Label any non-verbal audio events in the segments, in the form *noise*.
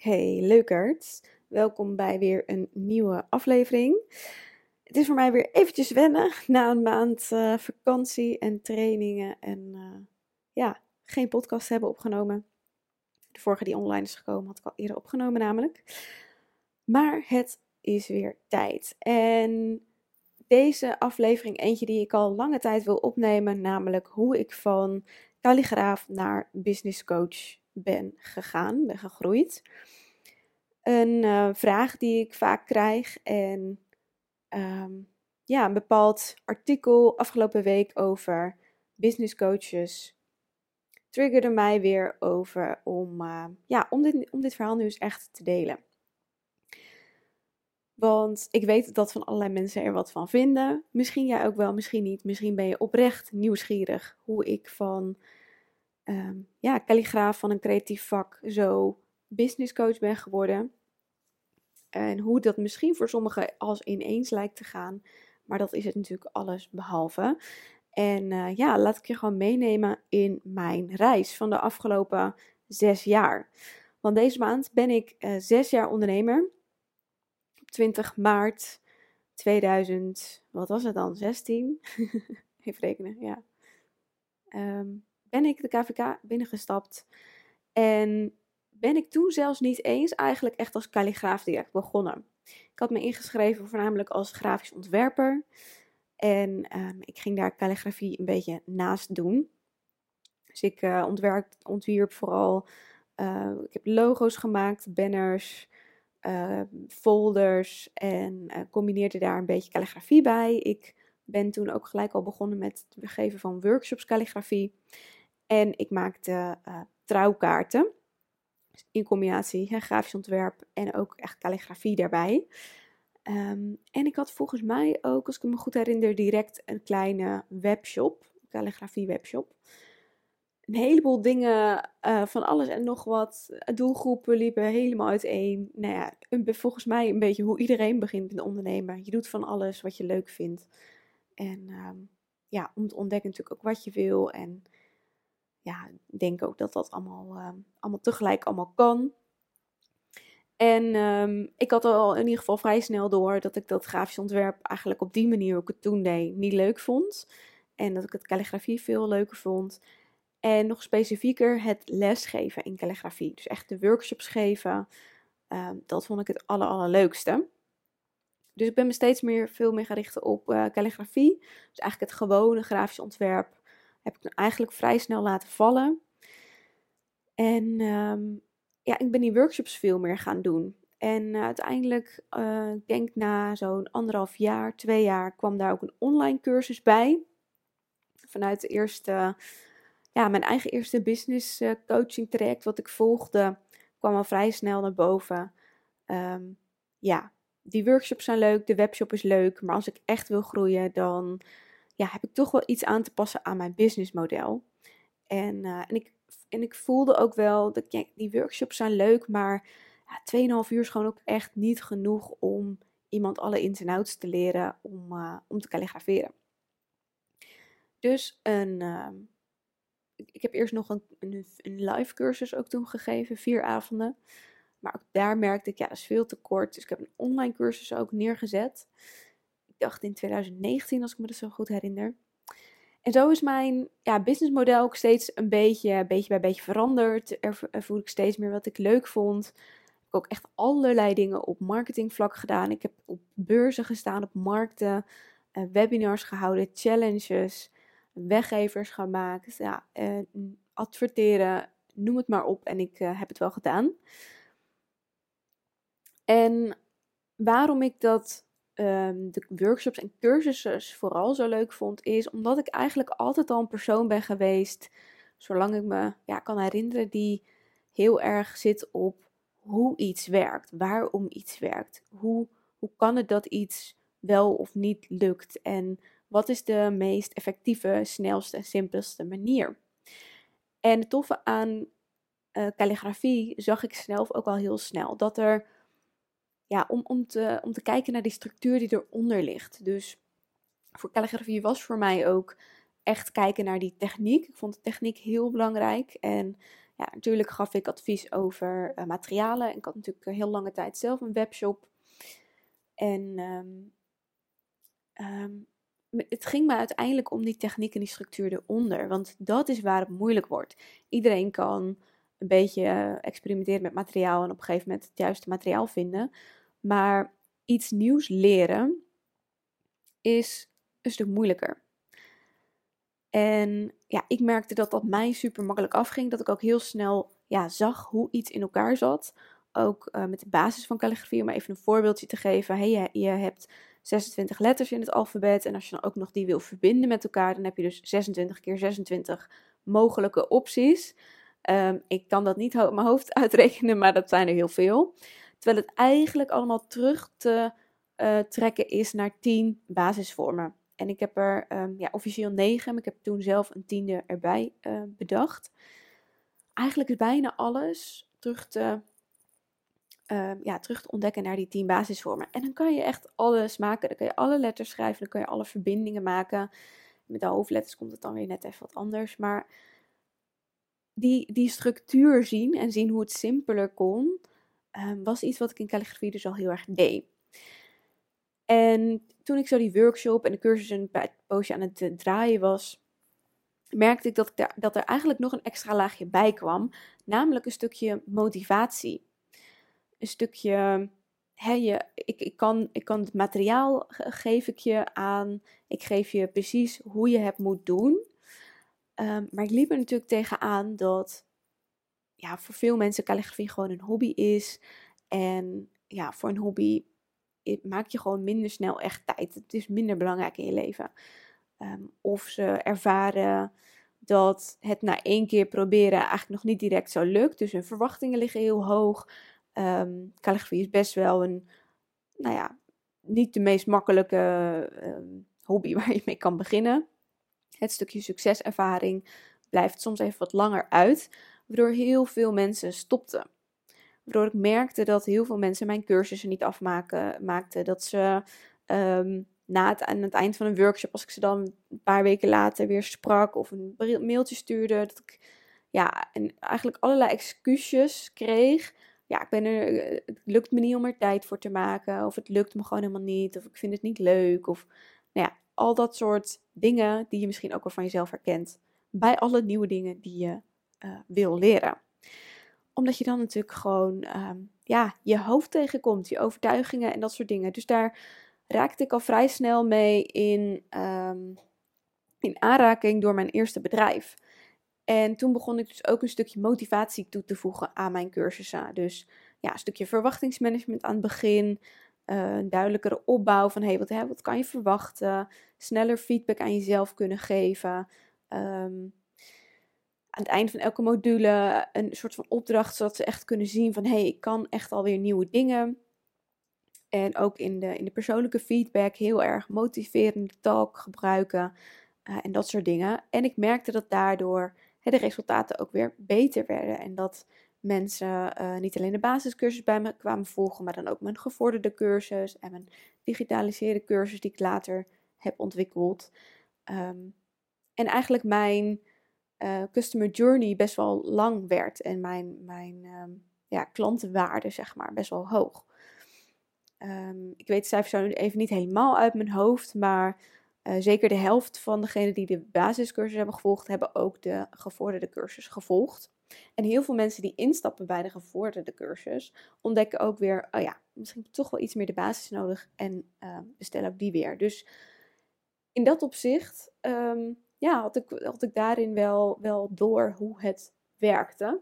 Hey leukert, welkom bij weer een nieuwe aflevering. Het is voor mij weer eventjes wennen *laughs* na een maand uh, vakantie en trainingen en uh, ja, geen podcast hebben opgenomen. De vorige die online is gekomen had ik al eerder opgenomen namelijk. Maar het is weer tijd. En deze aflevering eentje die ik al lange tijd wil opnemen, namelijk hoe ik van kalligraaf naar business coach ben gegaan, ben gegroeid. Een uh, vraag die ik vaak krijg en um, ja, een bepaald artikel afgelopen week over business coaches triggerde mij weer over om, uh, ja, om, dit, om dit verhaal nu eens echt te delen. Want ik weet dat van allerlei mensen er wat van vinden. Misschien jij ook wel, misschien niet. Misschien ben je oprecht nieuwsgierig hoe ik van um, ja, kalligraaf van een creatief vak zo business coach ben geworden. En hoe dat misschien voor sommigen als ineens lijkt te gaan. Maar dat is het natuurlijk alles behalve. En uh, ja, laat ik je gewoon meenemen in mijn reis van de afgelopen zes jaar. Want deze maand ben ik uh, zes jaar ondernemer. Op 20 maart 2000, wat was het dan? 16? *laughs* Even rekenen, ja. Um, ben ik de KVK binnengestapt. En ben ik toen zelfs niet eens eigenlijk echt als kalligraaf direct begonnen. Ik had me ingeschreven voornamelijk als grafisch ontwerper. En um, ik ging daar kalligrafie een beetje naast doen. Dus ik uh, ontwerp, ontwierp vooral, uh, ik heb logo's gemaakt, banners, uh, folders en combineerde daar een beetje kalligrafie bij. Ik ben toen ook gelijk al begonnen met het geven van workshops kalligrafie. En ik maakte uh, trouwkaarten. Dus in combinatie hè, grafisch ontwerp en ook echt calligrafie daarbij. Um, en ik had volgens mij ook, als ik me goed herinner, direct een kleine webshop. Calligrafie webshop. Een heleboel dingen, uh, van alles en nog wat. Doelgroepen liepen helemaal uiteen. Nou ja, een, volgens mij een beetje hoe iedereen begint met ondernemen. Je doet van alles wat je leuk vindt. En um, ja, om te ontdekken natuurlijk ook wat je wil. En ja, denk ook dat dat allemaal, uh, allemaal tegelijk allemaal kan. En um, ik had al in ieder geval vrij snel door dat ik dat grafisch ontwerp eigenlijk op die manier, ik het toen deed, niet leuk vond. En dat ik het calligrafie veel leuker vond. En nog specifieker het lesgeven in calligrafie. Dus echt de workshops geven. Um, dat vond ik het aller, allerleukste. Dus ik ben me steeds meer, veel meer gaan richten op uh, calligrafie. Dus eigenlijk het gewone grafisch ontwerp heb ik eigenlijk vrij snel laten vallen. En um, ja, ik ben die workshops veel meer gaan doen. En uh, uiteindelijk, uh, ik denk na zo'n anderhalf jaar, twee jaar, kwam daar ook een online cursus bij. Vanuit de eerste, ja, mijn eigen eerste business uh, coaching traject wat ik volgde, kwam al vrij snel naar boven. Um, ja, die workshops zijn leuk, de webshop is leuk, maar als ik echt wil groeien, dan ja, heb ik toch wel iets aan te passen aan mijn businessmodel. En, uh, en, ik, en ik voelde ook wel dat die workshops zijn leuk, maar ja, 2,5 uur is gewoon ook echt niet genoeg om iemand alle ins en outs te leren om, uh, om te kalligraferen. Dus een, uh, ik heb eerst nog een, een, een, live cursus ook toen gegeven, vier avonden. Maar ook daar merkte ik, ja, dat is veel te kort. Dus ik heb een online cursus ook neergezet dacht in 2019, als ik me dat zo goed herinner. En zo is mijn ja, businessmodel ook steeds een beetje, beetje bij beetje veranderd. Er, voel ik steeds meer wat ik leuk vond. Ik heb ook echt allerlei dingen op marketingvlak gedaan. Ik heb op beurzen gestaan, op markten, uh, webinars gehouden, challenges, weggevers gemaakt, ja, uh, adverteren, noem het maar op. En ik uh, heb het wel gedaan. En waarom ik dat um, de workshops en cursussen vooral zo leuk vond, is omdat ik eigenlijk altijd al een persoon ben geweest, zolang ik me ja, kan herinneren, die heel erg zit op hoe iets werkt, waarom iets werkt, hoe, hoe kan het dat iets wel of niet lukt en wat is de meest effectieve, snelste en simpelste manier. En het toffe aan uh, calligrafie zag ik zelf ook al heel snel dat er ja, om, om, te, om te kijken naar die structuur die eronder ligt. Dus voor calligrafie was voor mij ook echt kijken naar die techniek. Ik vond de techniek heel belangrijk. En Ja, natuurlijk gaf ik advies over uh, materialen. Ik had natuurlijk heel lange tijd zelf een webshop. En um, um, het ging me uiteindelijk om die techniek en die structuur eronder. Want dat is waar het moeilijk wordt. Iedereen kan een beetje eh, experimenteren met materiaal en op een gegeven moment het juiste materiaal vinden. Maar iets nieuws leren is een stuk moeilijker. En ja, ik merkte dat dat mij super makkelijk afging. Dat ik ook heel snel ja, zag hoe iets in elkaar zat. Ook uh, met de basis van calligrafie, om even een voorbeeldje te geven. Hey, je, je hebt 26 letters in het alfabet. En als je dan ook nog die wil verbinden met elkaar, dan heb je dus 26 keer 26 mogelijke opties. Ehm, ik kan dat niet uit mijn hoofd *laughs* uitrekenen, maar dat zijn er heel veel. Terwijl het eigenlijk allemaal terug te uh, trekken is naar 10 basisvormen. En ik heb er um, ja, officieel 9, maar ik heb toen zelf een tiende erbij uh, bedacht. Eigenlijk is bijna alles terug te uh, ja, terug te ontdekken naar die tien basisvormen. En dan kan je echt alles maken. Dan kan je alle letters schrijven, dan kan je alle verbindingen maken. Met de hoofdletters komt het dan weer net even wat anders. Maar die, die structuur zien en zien hoe het simpeler kon, um, was iets wat ik in calligrafie dus al heel erg deed. En toen ik zo die workshop en de cursus een poosje aan het draaien was, merkte ik dat, ik dat er eigenlijk nog een extra laagje bij kwam. Namelijk een stukje motivatie een stukje. Hè, je, ik, ik, kan, ik kan het materiaal geef ik je aan. Ik geef je precies hoe je het moet doen. Um, maar ik liep er natuurlijk tegenaan dat ja, voor veel mensen calligrafie gewoon een hobby is. En ja, voor een hobby maak je gewoon minder snel echt tijd. Het is minder belangrijk in je leven. Um, of ze ervaren dat het na één keer proberen eigenlijk nog niet direct zo lukt. Dus hun verwachtingen liggen heel hoog. Um, calligrafie is best wel een, nou ja, niet de meest makkelijke um, hobby *laughs* waar je mee kan beginnen. Het stukje succeservaring blijft soms even wat langer uit, waardoor heel veel mensen stopten. Waardoor ik merkte dat heel veel mensen mijn cursussen niet afmaken, maakten. Dat ze um, na het, aan het eind van een workshop, als ik ze dan een paar weken later weer sprak of een mailtje stuurde, dat ik ja, en eigenlijk allerlei excuses kreeg ja, ik ben er, het lukt me niet om er tijd voor te maken. Of het lukt me gewoon helemaal niet. Of ik vind het niet leuk. Of nou ja, al dat soort dingen die je misschien ook wel van jezelf herkent. Bij alle nieuwe dingen die je uh, wil leren. Omdat je dan natuurlijk gewoon um, ja, je hoofd tegenkomt. Je overtuigingen en dat soort dingen. Dus daar raakte ik al vrij snel mee in, um, in aanraking door mijn eerste bedrijf. En toen begon ik dus ook een stukje motivatie toe te voegen aan mijn cursussen. Dus ja, een stukje verwachtingsmanagement aan het begin. Uh, een duidelijkere opbouw van hey, wat, hè, wat kan je verwachten? Sneller feedback aan jezelf kunnen geven. Um, aan het eind van elke module een soort van opdracht, zodat ze echt kunnen zien van hé, hey, ik kan echt alweer nieuwe dingen. En ook in de, in de persoonlijke feedback heel erg motiverende talk gebruiken uh, en dat soort dingen. En ik merkte dat daardoor de resultaten ook weer beter werden. En dat mensen uh, niet alleen de basiscursus bij me kwamen volgen, maar dan ook mijn gevorderde cursus en mijn digitaliseerde cursus die ik later heb ontwikkeld. Um, en eigenlijk mijn uh, customer journey best wel lang werd en mijn, mijn um, ja, klantenwaarde zeg maar best wel hoog. Um, ik weet de cijfers zo even niet helemaal uit mijn hoofd, maar uh, zeker de helft van degenen die de basiscursus hebben gevolgd, hebben ook de gevorderde cursus gevolgd. En heel veel mensen die instappen bij de gevorderde cursus, ontdekken ook weer, oh ja, misschien toch wel iets meer de basis nodig en uh, bestellen ook die weer. Dus in dat opzicht, ja, had ik, had ik daarin wel, wel door hoe het werkte.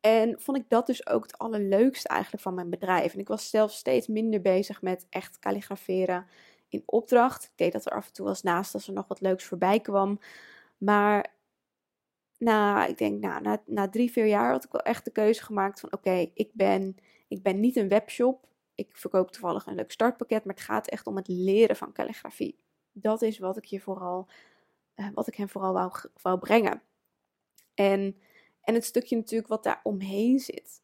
En vond ik dat dus ook het allerleukste eigenlijk van mijn bedrijf. En ik was zelf steeds minder bezig met echt kalligraferen in opdracht. Ik deed dat er af en toe als naast als er nog wat leuks voorbij kwam. Maar na, ik denk, nou, na, na drie, vier jaar had ik wel echt de keuze gemaakt van oké, ik, ben, ik ben niet een webshop. Ik verkoop toevallig een leuk startpakket, maar het gaat echt om het leren van calligrafie. Dat is wat ik je vooral, uh, wat ik hem vooral wou, brengen. En, en het stukje natuurlijk wat daar omheen zit.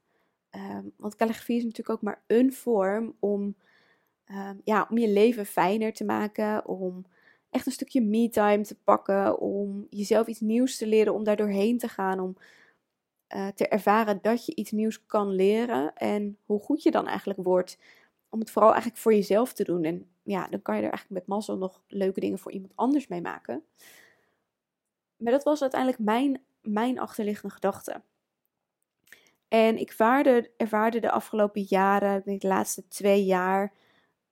Um, want calligrafie is natuurlijk ook maar een vorm om Ehm, ja, om je leven fijner te maken, om echt een stukje me-time te pakken, om jezelf iets nieuws te leren, om daar doorheen te gaan, om uh, te ervaren dat je iets nieuws kan leren en hoe goed je dan eigenlijk wordt. Om het vooral eigenlijk voor jezelf te doen. En ja, dan kan je er eigenlijk met mazzel nog leuke dingen voor iemand anders mee maken. Maar dat was uiteindelijk mijn, mijn achterliggende gedachte. En ik vaarde, ervaarde de afgelopen jaren, de laatste twee jaar,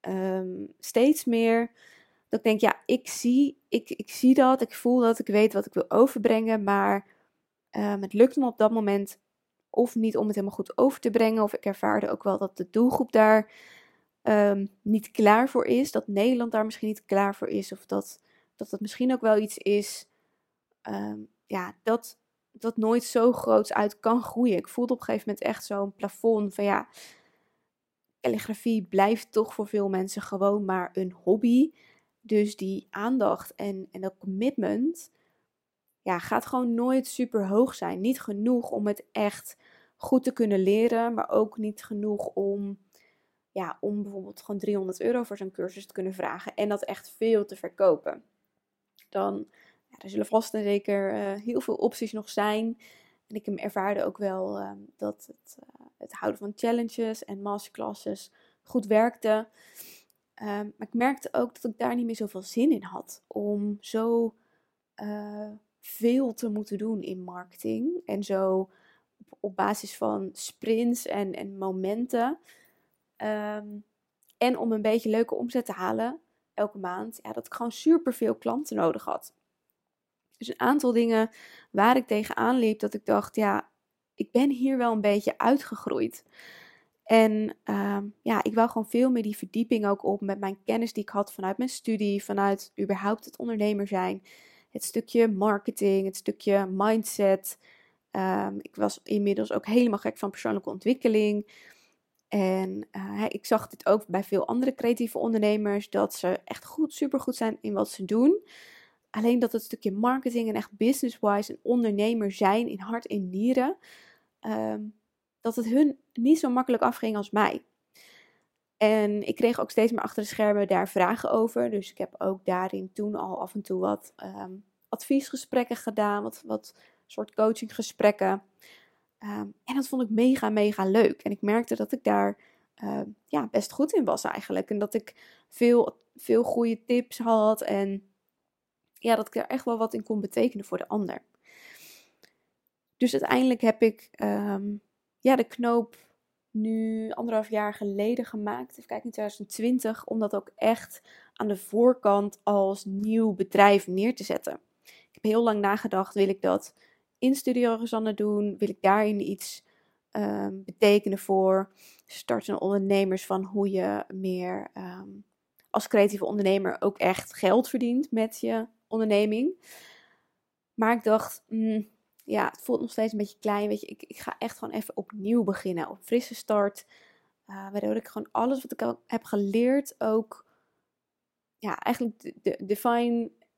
ehm, steeds meer dat ik denk, ja, ik zie, ik, ik zie dat, ik voel dat, ik weet wat ik wil overbrengen, maar um, het lukt me op dat moment of niet om het helemaal goed over te brengen, of ik ervaarde ook wel dat de doelgroep daar um, niet klaar voor is, dat Nederland daar misschien niet klaar voor is, of dat dat het misschien ook wel iets is, um, ja, dat, dat nooit zo groot uit kan groeien. Ik voelde op een gegeven moment echt zo'n plafond van ja, calligrafie blijft toch voor veel mensen gewoon maar een hobby. Dus die aandacht en, en dat commitment ja, gaat gewoon nooit super hoog zijn. Niet genoeg om het echt goed te kunnen leren, maar ook niet genoeg om, ja, om bijvoorbeeld gewoon 300 euro voor zo'n cursus te kunnen vragen en dat echt veel te verkopen. Dan ja, er zullen vast en zeker uh, heel veel opties nog zijn. En ik ervaarde ook wel uh, dat het, uh, het houden van challenges en masterclasses goed werkte. Um, maar ik merkte ook dat ik daar niet meer zoveel zin in had om zo uh, veel te moeten doen in marketing. En zo op, op basis van sprints en, en momenten. Um, en om een beetje leuke omzet te halen elke maand. Ja, dat ik gewoon super veel klanten nodig had. Dus een aantal dingen waar ik tegenaan liep, dat ik dacht, ja, ik ben hier wel een beetje uitgegroeid. En uh, ja, ik wou gewoon veel meer die verdieping ook op met mijn kennis die ik had vanuit mijn studie, vanuit überhaupt het ondernemer zijn. Het stukje marketing, het stukje mindset. Um, ik was inmiddels ook helemaal gek van persoonlijke ontwikkeling. En uh, ik zag dit ook bij veel andere creatieve ondernemers, dat ze echt goed, supergoed zijn in wat ze doen. Alleen dat het stukje marketing en echt business-wise een ondernemer zijn in hart en nieren, um, dat het hun niet zo makkelijk afging als mij. En ik kreeg ook steeds meer achter de schermen daar vragen over. Dus ik heb ook daarin toen al af en toe wat um, adviesgesprekken gedaan, wat, wat soort coachinggesprekken. Um, en dat vond ik mega, mega leuk. En ik merkte dat ik daar uh, ja, best goed in was eigenlijk. En dat ik veel, veel goede tips had. En ja, dat ik er echt wel wat in kon betekenen voor de ander. Dus uiteindelijk heb ik um, ja, de knoop nu anderhalf jaar geleden gemaakt. Even kijken, in 2020. Om dat ook echt aan de voorkant als nieuw bedrijf neer te zetten. Ik heb heel lang nagedacht, wil ik dat in Studio Rosanne doen? Wil ik daarin iets um, betekenen voor startende ondernemers? Van hoe je meer um, als creatieve ondernemer ook echt geld verdient met je onderneming. Maar ik dacht, mm, ja, het voelt nog steeds een beetje klein. Weet je, ik, ik ga echt gewoon even opnieuw beginnen. Op frisse start. Uh, waardoor ik gewoon alles wat ik heb geleerd ook, ja, eigenlijk de, de,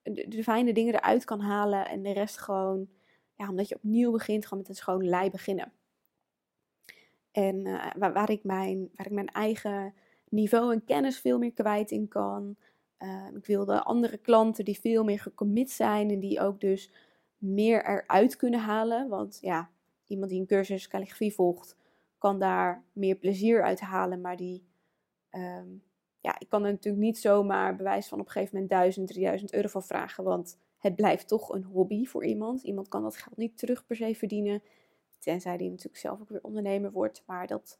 de, de fijne dingen eruit kan halen. En de rest gewoon, ja, omdat je opnieuw begint, gewoon met een schone lei beginnen. En uh, waar, ik mijn, waar ik mijn eigen niveau en kennis veel meer kwijt in kan. Uh, ik wilde andere klanten die veel meer gecommit zijn en die ook dus meer eruit kunnen halen. Want ja, iemand die een cursus calligrafie volgt, kan daar meer plezier uit halen. Maar die, um, ja, ik kan er natuurlijk niet zomaar bewijs van op een gegeven moment 1000, 3000 euro van vragen. Want het blijft toch een hobby voor iemand. Iemand kan dat geld niet terug per se verdienen. Tenzij die natuurlijk zelf ook weer ondernemer wordt. Maar dat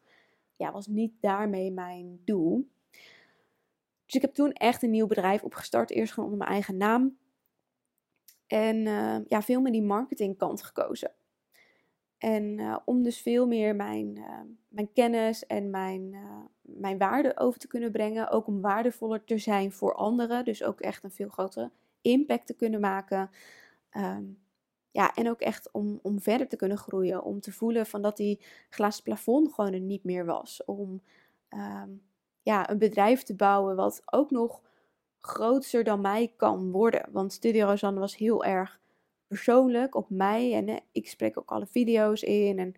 ja, was niet daarmee mijn doel. Dus ik heb toen echt een nieuw bedrijf opgestart. Eerst gewoon onder mijn eigen naam. En uh, ja, veel meer die marketingkant gekozen. En uh, om dus veel meer mijn, uh, mijn kennis en mijn, mijn waarde over te kunnen brengen. Ook om waardevoller te zijn voor anderen. Dus ook echt een veel grotere impact te kunnen maken. Um, ja, en ook echt om, om verder te kunnen groeien. Om te voelen van dat die glazen plafond gewoon er niet meer was. Om um, ja, een bedrijf te bouwen wat ook nog groter dan mij kan worden. Want Studio Rosanne was heel erg persoonlijk op mij. En ik spreek ook alle video's in. En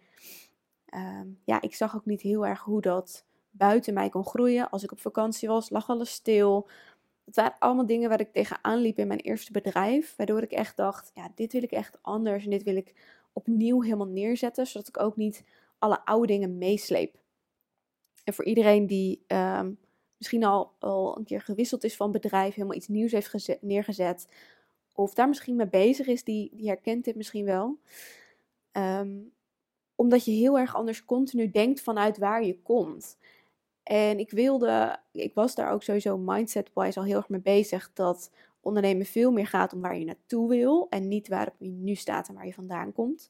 uh, ja, ik zag ook niet heel erg hoe dat buiten mij kon groeien. Als ik op vakantie was, lag alles stil. Het waren allemaal dingen waar ik tegenaan liep in mijn eerste bedrijf. Waardoor ik echt dacht, ja, dit wil ik echt anders. En dit wil ik opnieuw helemaal neerzetten, zodat ik ook niet alle oude dingen meesleep. En voor iedereen die ehm, misschien al, al een keer gewisseld is van bedrijf, helemaal iets nieuws heeft neergezet, of daar misschien mee bezig is, die, die herkent dit misschien wel. Ehm, omdat je heel erg anders continu denkt vanuit waar je komt. En ik wilde, ik was daar ook sowieso mindset-wise al heel erg mee bezig, dat ondernemen veel meer gaat om waar je naartoe wil en niet waar je nu staat en waar je vandaan komt.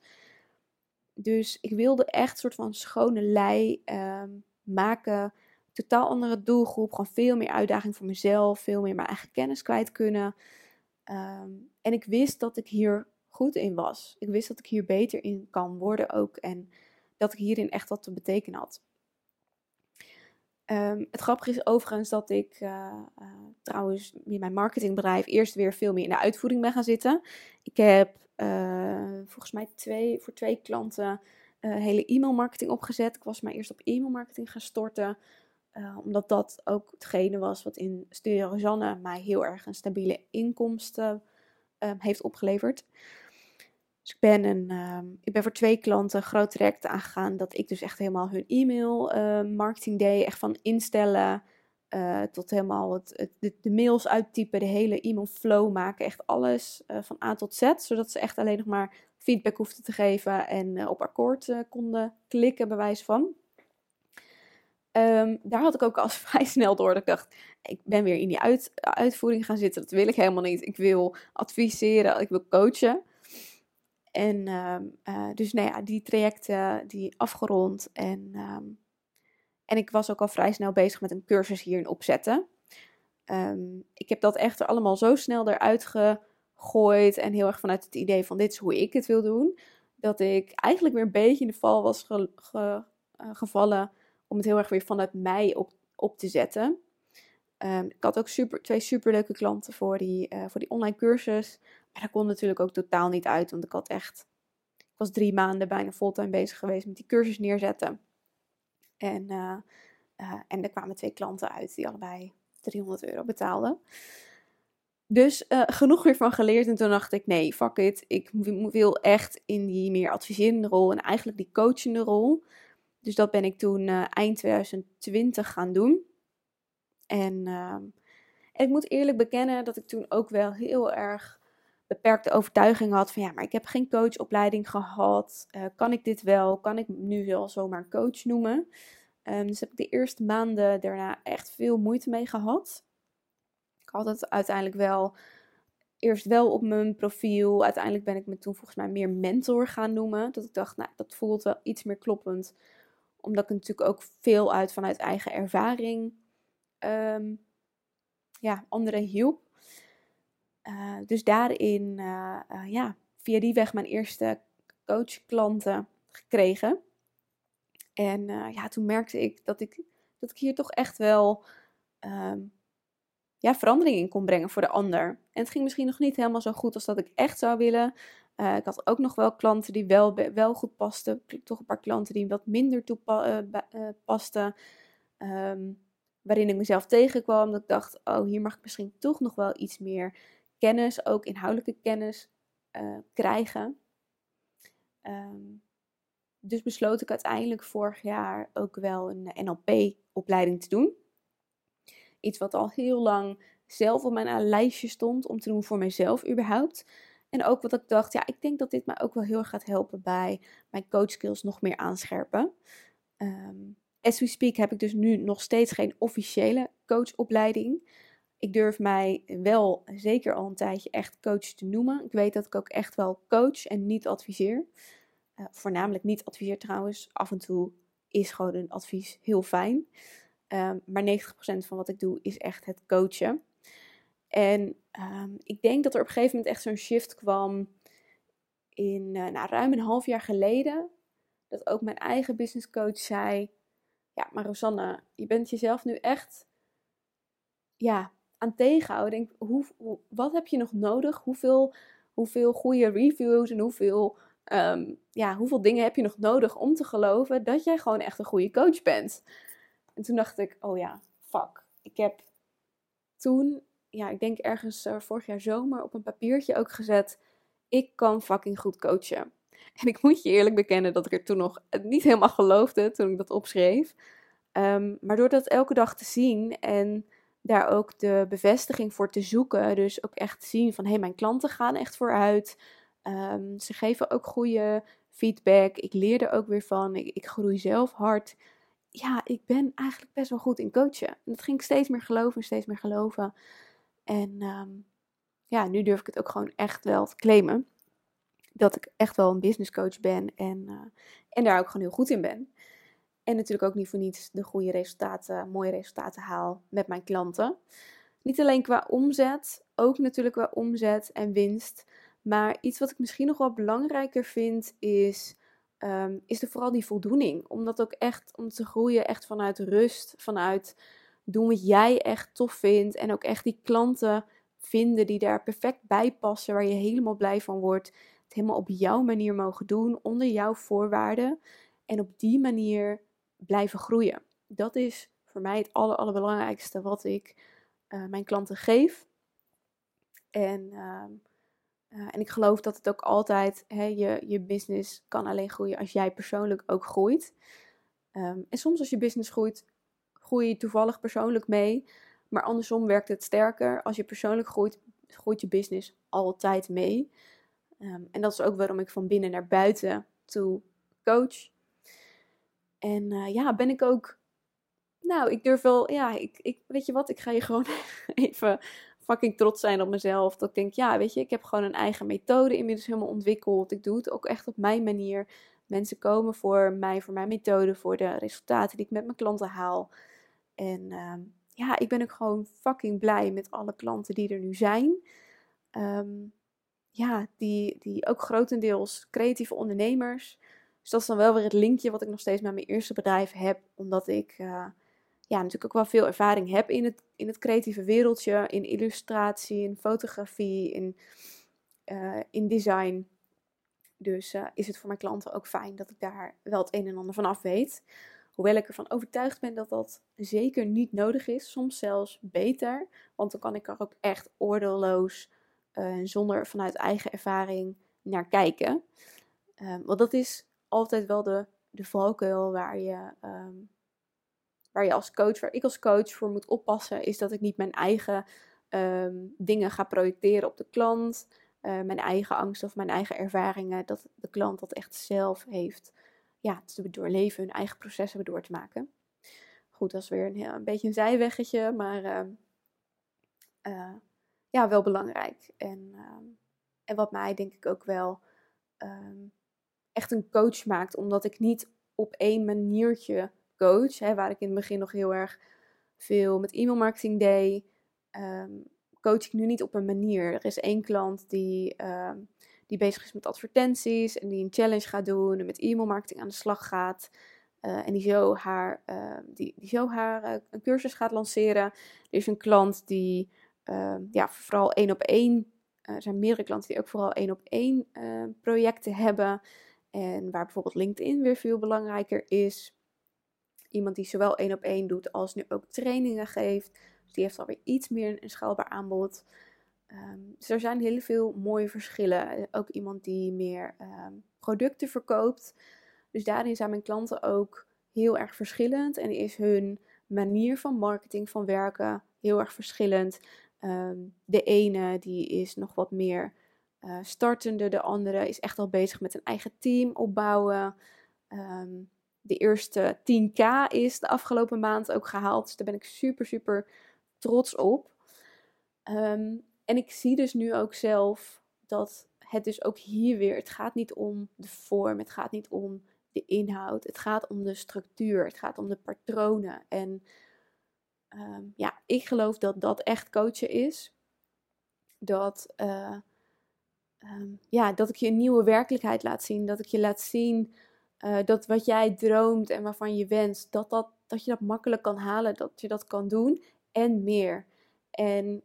Dus ik wilde echt een soort van schone lei ehm, maken, totaal andere doelgroep, gewoon veel meer uitdaging voor mezelf, veel meer mijn eigen kennis kwijt kunnen. Ehm, en ik wist dat ik hier goed in was. Ik wist dat ik hier beter in kan worden ook en dat ik hierin echt wat te betekenen had. Um, het grappige is overigens dat ik uh, uh, trouwens in mijn marketingbedrijf eerst weer veel meer in de uitvoering ben gaan zitten. Ik heb uh, volgens mij twee, voor twee klanten hele e-mailmarketing opgezet. Ik was maar eerst op e-mailmarketing gaan storten. omdat dat ook hetgene was wat in Studio Rosanne mij heel erg een stabiele inkomsten heeft opgeleverd. Dus ik ben, een, uh, ik ben voor twee klanten groot traject aangegaan. Dat ik dus echt helemaal hun e-mail uh, marketing deed. Echt van instellen uh, tot helemaal het, het, de, mails uittypen. De hele e-mail flow maken. Echt alles eh, van A tot Z. Zodat ze echt alleen nog maar feedback hoefden te geven. En op akkoord konden klikken bij wijze van. Um, daar had ik ook al *laughs* vrij snel door. Dat ik dacht, ik ben weer in die uit, uitvoering gaan zitten. Dat wil ik helemaal niet. Ik wil adviseren. Ik wil coachen. En ehm, eh, dus nou ja, die trajecten die afgerond. En, ehm, en ik was ook al vrij snel bezig met een cursus hierin opzetten. Um, ik heb dat echter allemaal zo snel eruit gegooid. En heel erg vanuit het idee van dit is hoe ik het wil doen. Dat ik eigenlijk weer een beetje in de val was eh, gevallen. Om het heel erg weer vanuit mij op, op te zetten. ik had ook super, twee superleuke klanten voor die, uh, voor die online cursus. Maar dat kon natuurlijk ook totaal niet uit, want ik had echt, ik was drie maanden bijna fulltime bezig geweest met die cursus neerzetten. En, uh, en er kwamen twee klanten uit die allebei 300 euro betaalden. Dus uh, genoeg weer van geleerd. En toen dacht ik: nee, fuck it. Ik wil echt in die meer adviserende rol en eigenlijk die coachende rol. Dus dat ben ik toen eind 2020 gaan doen. En, ehm, en ik moet eerlijk bekennen dat ik toen ook wel heel erg beperkte overtuiging had van ja, maar ik heb geen coachopleiding gehad. Uh, kan ik dit wel? Kan ik nu wel zomaar coach noemen? Um, dus heb ik de eerste maanden daarna echt veel moeite mee gehad. Ik had het uiteindelijk wel eerst wel op mijn profiel. Uiteindelijk ben ik me toen volgens mij meer mentor gaan noemen. Dat ik dacht, nou, dat voelt wel iets meer kloppend. Omdat ik natuurlijk ook veel uit vanuit eigen ervaring um, ja, anderen hielp. Uh, dus daarin, uh, uh, ja, via die weg mijn eerste coachklanten gekregen. En ja, toen merkte ik dat, ik dat ik hier toch echt wel um, ja, verandering in kon brengen voor de ander. En het ging misschien nog niet helemaal zo goed als dat ik echt zou willen. ik had ook nog wel klanten die wel, wel goed pasten. Toch een paar klanten die wat minder toepasten. Um, waarin ik mezelf tegenkwam. Dat ik dacht, oh, hier mag ik misschien toch nog wel iets meer kennis, ook inhoudelijke kennis, uh, krijgen. Um, dus besloot ik uiteindelijk vorig jaar ook wel een NLP-opleiding te doen. Iets wat al heel lang zelf op mijn lijstje stond om te doen voor mezelf überhaupt. En ook wat ik dacht, ja, ik denk dat dit mij ook wel heel erg gaat helpen bij mijn coachskills nog meer aanscherpen. Um, as we speak heb ik dus nu nog steeds geen officiële coachopleiding ik durf mij wel zeker al een tijdje echt coach te noemen. Ik weet dat ik ook echt wel coach en niet adviseer. Uh, voornamelijk niet adviseer trouwens. Af en toe is gewoon een advies heel fijn. Um, maar 90% van wat ik doe is echt het coachen. En um, ik denk dat er op een gegeven moment echt zo'n shift kwam in uh, nou, ruim een half jaar geleden. Dat ook mijn eigen business coach zei: Ja, maar Rosanne, je bent jezelf nu echt ja, tegenhouden. Hoe, wat heb je nog nodig? Hoeveel, hoeveel goede reviews en hoeveel, um, ja, hoeveel dingen heb je nog nodig om te geloven dat jij gewoon echt een goede coach bent? En toen dacht ik, oh ja, fuck. Ik heb toen, ja, ik denk ergens uh, vorig jaar zomer op een papiertje ook gezet. Ik kan fucking goed coachen. *laughs* En ik moet je eerlijk bekennen dat ik er toen nog niet helemaal geloofde toen ik dat opschreef. Um, maar door dat elke dag te zien en daar ook de bevestiging voor te zoeken, dus ook echt zien van hé, hey, mijn klanten gaan echt vooruit. Um, ze geven ook goede feedback. Ik leer er ook weer van. Ik, groei zelf hard. Ja, ik ben eigenlijk best wel goed in coachen. En dat ging ik steeds meer geloven en steeds meer geloven. En um, ja, nu durf ik het ook gewoon echt wel te claimen. Dat ik echt wel een business coach ben en, uh, en daar ook gewoon heel goed in ben. En natuurlijk ook niet voor niets de goede resultaten, mooie resultaten haal met mijn klanten. Niet alleen qua omzet, ook natuurlijk qua omzet en winst. Maar iets wat ik misschien nog wel belangrijker vind is, um, is er vooral die voldoening. Omdat ook echt, om te groeien echt vanuit rust, vanuit doen wat jij echt tof vindt. En ook echt die klanten vinden die daar perfect bij passen, waar je helemaal blij van wordt. Het helemaal op jouw manier mogen doen, onder jouw voorwaarden. En op die manier blijven groeien. Dat is voor mij het aller, allerbelangrijkste wat ik uh, mijn klanten geef. En, uh, uh, en ik geloof dat het ook altijd, hè, je, je business kan alleen groeien als jij persoonlijk ook groeit. Um, en soms als je business groeit, groei je toevallig persoonlijk mee. Maar andersom werkt het sterker. Als je persoonlijk groeit, groeit je business altijd mee. Um, en dat is ook waarom ik van binnen naar buiten toe coach. En uh, ja, ben ik ook. Nou, ik durf wel. Ja, ik, ik, weet je wat? Ik ga je gewoon *laughs* even fucking trots zijn op mezelf. Dat ik denk, ja, weet je, ik heb gewoon een eigen methode inmiddels helemaal ontwikkeld. Ik doe het ook echt op mijn manier. Mensen komen voor mij, voor mijn methode, voor de resultaten die ik met mijn klanten haal. En uh, ja, ik ben ook gewoon fucking blij met alle klanten die er nu zijn. Um, ja, die, die ook grotendeels creatieve ondernemers. Dus dat is dan wel weer het linkje wat ik nog steeds met mijn eerste bedrijf heb. Omdat ik uh, ja, natuurlijk ook wel veel ervaring heb in het, in het creatieve wereldje. In illustratie, in fotografie, in, uh, in design. Dus uh, is het voor mijn klanten ook fijn dat ik daar wel het een en ander van af weet. Hoewel ik ervan overtuigd ben dat dat zeker niet nodig is. Soms zelfs beter. Want dan kan ik er ook echt oordeelloos zonder vanuit eigen ervaring naar kijken. Um, want dat is altijd wel de, de valkuil waar je, um, waar je als coach, waar ik als coach voor moet oppassen, is dat ik niet mijn eigen um, dingen ga projecteren op de klant. Uh, mijn eigen angst of mijn eigen ervaringen, dat de klant dat echt zelf heeft ja, te doorleven, hun eigen proces hebben door te maken. Goed, dat is weer een, een beetje een zijweggetje, maar uh, uh, ja, wel belangrijk. En, en wat mij denk ik ook wel echt een coach maakt, omdat ik niet op één maniertje coach, hè, waar ik in het begin nog heel erg veel met e-mailmarketing deed, um, coach ik nu niet op een manier. Er is één klant die um, die bezig is met advertenties en die een challenge gaat doen en met e-mailmarketing aan de slag gaat. Uh, en die zo haar, uh, die, die zo haar uh, een cursus gaat lanceren. Er is een klant die ja, vooral één op één. er zijn meerdere klanten die ook vooral één op één projecten hebben. En waar bijvoorbeeld LinkedIn weer veel belangrijker is. Iemand die zowel één op één doet als nu ook trainingen geeft. Dus die heeft alweer iets meer een schaalbaar aanbod. Um, dus er zijn heel veel mooie verschillen. Ook iemand die meer um, producten verkoopt. Dus daarin zijn mijn klanten ook heel erg verschillend. En is hun manier van marketing, van werken heel erg verschillend. Um, de ene die is nog wat meer uh, startende. De andere is echt al bezig met een eigen team opbouwen. de eerste 10k is de afgelopen maand ook gehaald. Dus daar ben ik super, super trots op. Um, en ik zie dus nu ook zelf dat het dus ook hier weer, het gaat niet om de vorm, het gaat niet om de inhoud, het gaat om de structuur, het gaat om de patronen. En um, ja, ik geloof dat dat echt coachen is. Dat, uh, um, ja, dat ik je een nieuwe werkelijkheid laat zien, dat ik je laat zien uh, dat wat jij droomt en waarvan je wenst, dat, dat, dat je dat makkelijk kan halen, dat je dat kan doen en meer. En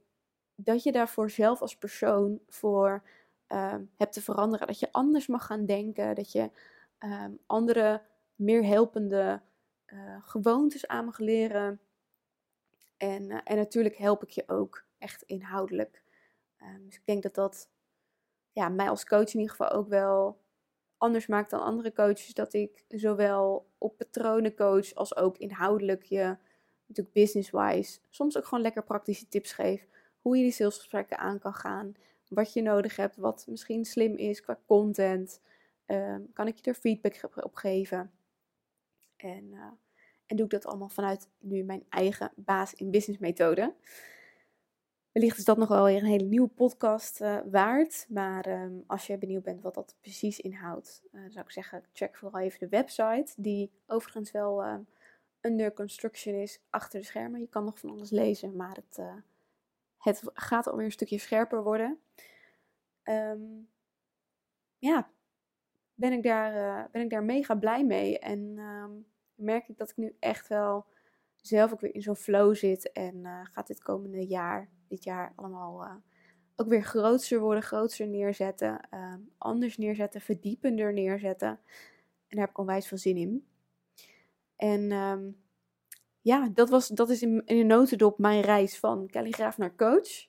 dat je daarvoor zelf als persoon voor uh, hebt te veranderen. Dat je anders mag gaan denken. Dat je uh, andere, meer helpende uh, gewoontes aan mag leren. En, eh, en natuurlijk help ik je ook echt inhoudelijk. Um, dus ik denk dat dat ja, mij als coach in ieder geval ook wel anders maak dan andere coaches. Dat ik zowel op patronen coach als ook inhoudelijk je, natuurlijk business-wise, soms ook gewoon lekker praktische tips geef. Hoe je die salesgesprekken aan kan gaan. Wat je nodig hebt, wat misschien slim is qua content. Ehm, kan ik je er feedback op geven? En, uh, en doe ik dat allemaal vanuit nu mijn eigen baas in business methode. Wellicht is dat nog wel weer een hele nieuwe podcast uh, waard. Maar um, als je benieuwd bent wat dat precies inhoudt, uh, zou ik zeggen, check vooral even de website. Die overigens wel uh, under construction is achter de schermen. Je kan nog van alles lezen, maar het, het gaat alweer een stukje scherper worden. Um, ja, ben ik, daar, ben ik daar mega blij mee. En merk ik dat ik nu echt wel zelf ook weer in zo'n flow zit. En gaat dit komende jaar dit jaar allemaal uh, ook weer grootser worden, grootser neerzetten, uh, anders neerzetten, verdiepender neerzetten. En daar heb ik onwijs veel zin in. En um, ja, dat, was, dat is in, in een notendop mijn reis van kalligraaf naar coach.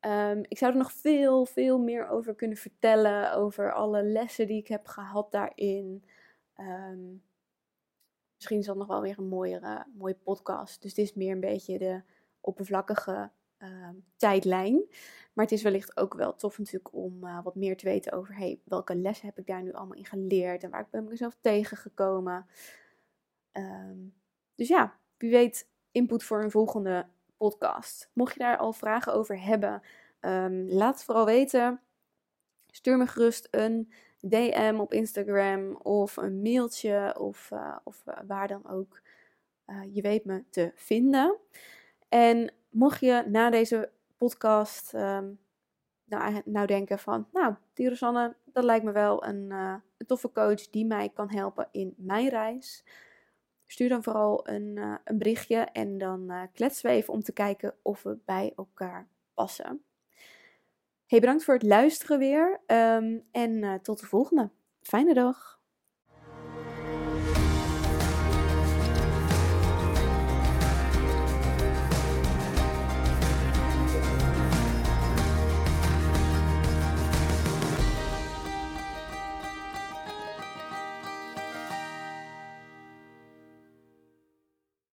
Um, ik zou er nog veel, veel meer over kunnen vertellen. Over alle lessen die ik heb gehad daarin. Misschien is dat nog wel weer een mooiere, mooie podcast. Dus dit is meer een beetje de oppervlakkige Ehm, tijdlijn. Maar het is wellicht ook wel tof natuurlijk om uh, wat meer te weten over hey, welke lessen heb ik daar nu allemaal in geleerd en waar ik ben mezelf tegengekomen. Um, dus ja, wie weet input voor een volgende podcast. Mocht je daar al vragen over hebben, um, laat het vooral weten. Stuur me gerust een DM op Instagram of een mailtje of, uh, of uh, waar dan ook. je weet me te vinden. En mocht je na deze podcast um, nou, nou, denken van, nou, die dat lijkt me wel een, toffe coach die mij kan helpen in mijn reis. Stuur dan vooral een, een berichtje en dan kletsen we even om te kijken of we bij elkaar passen. Hey, bedankt voor het luisteren weer um, en tot de volgende. Fijne dag!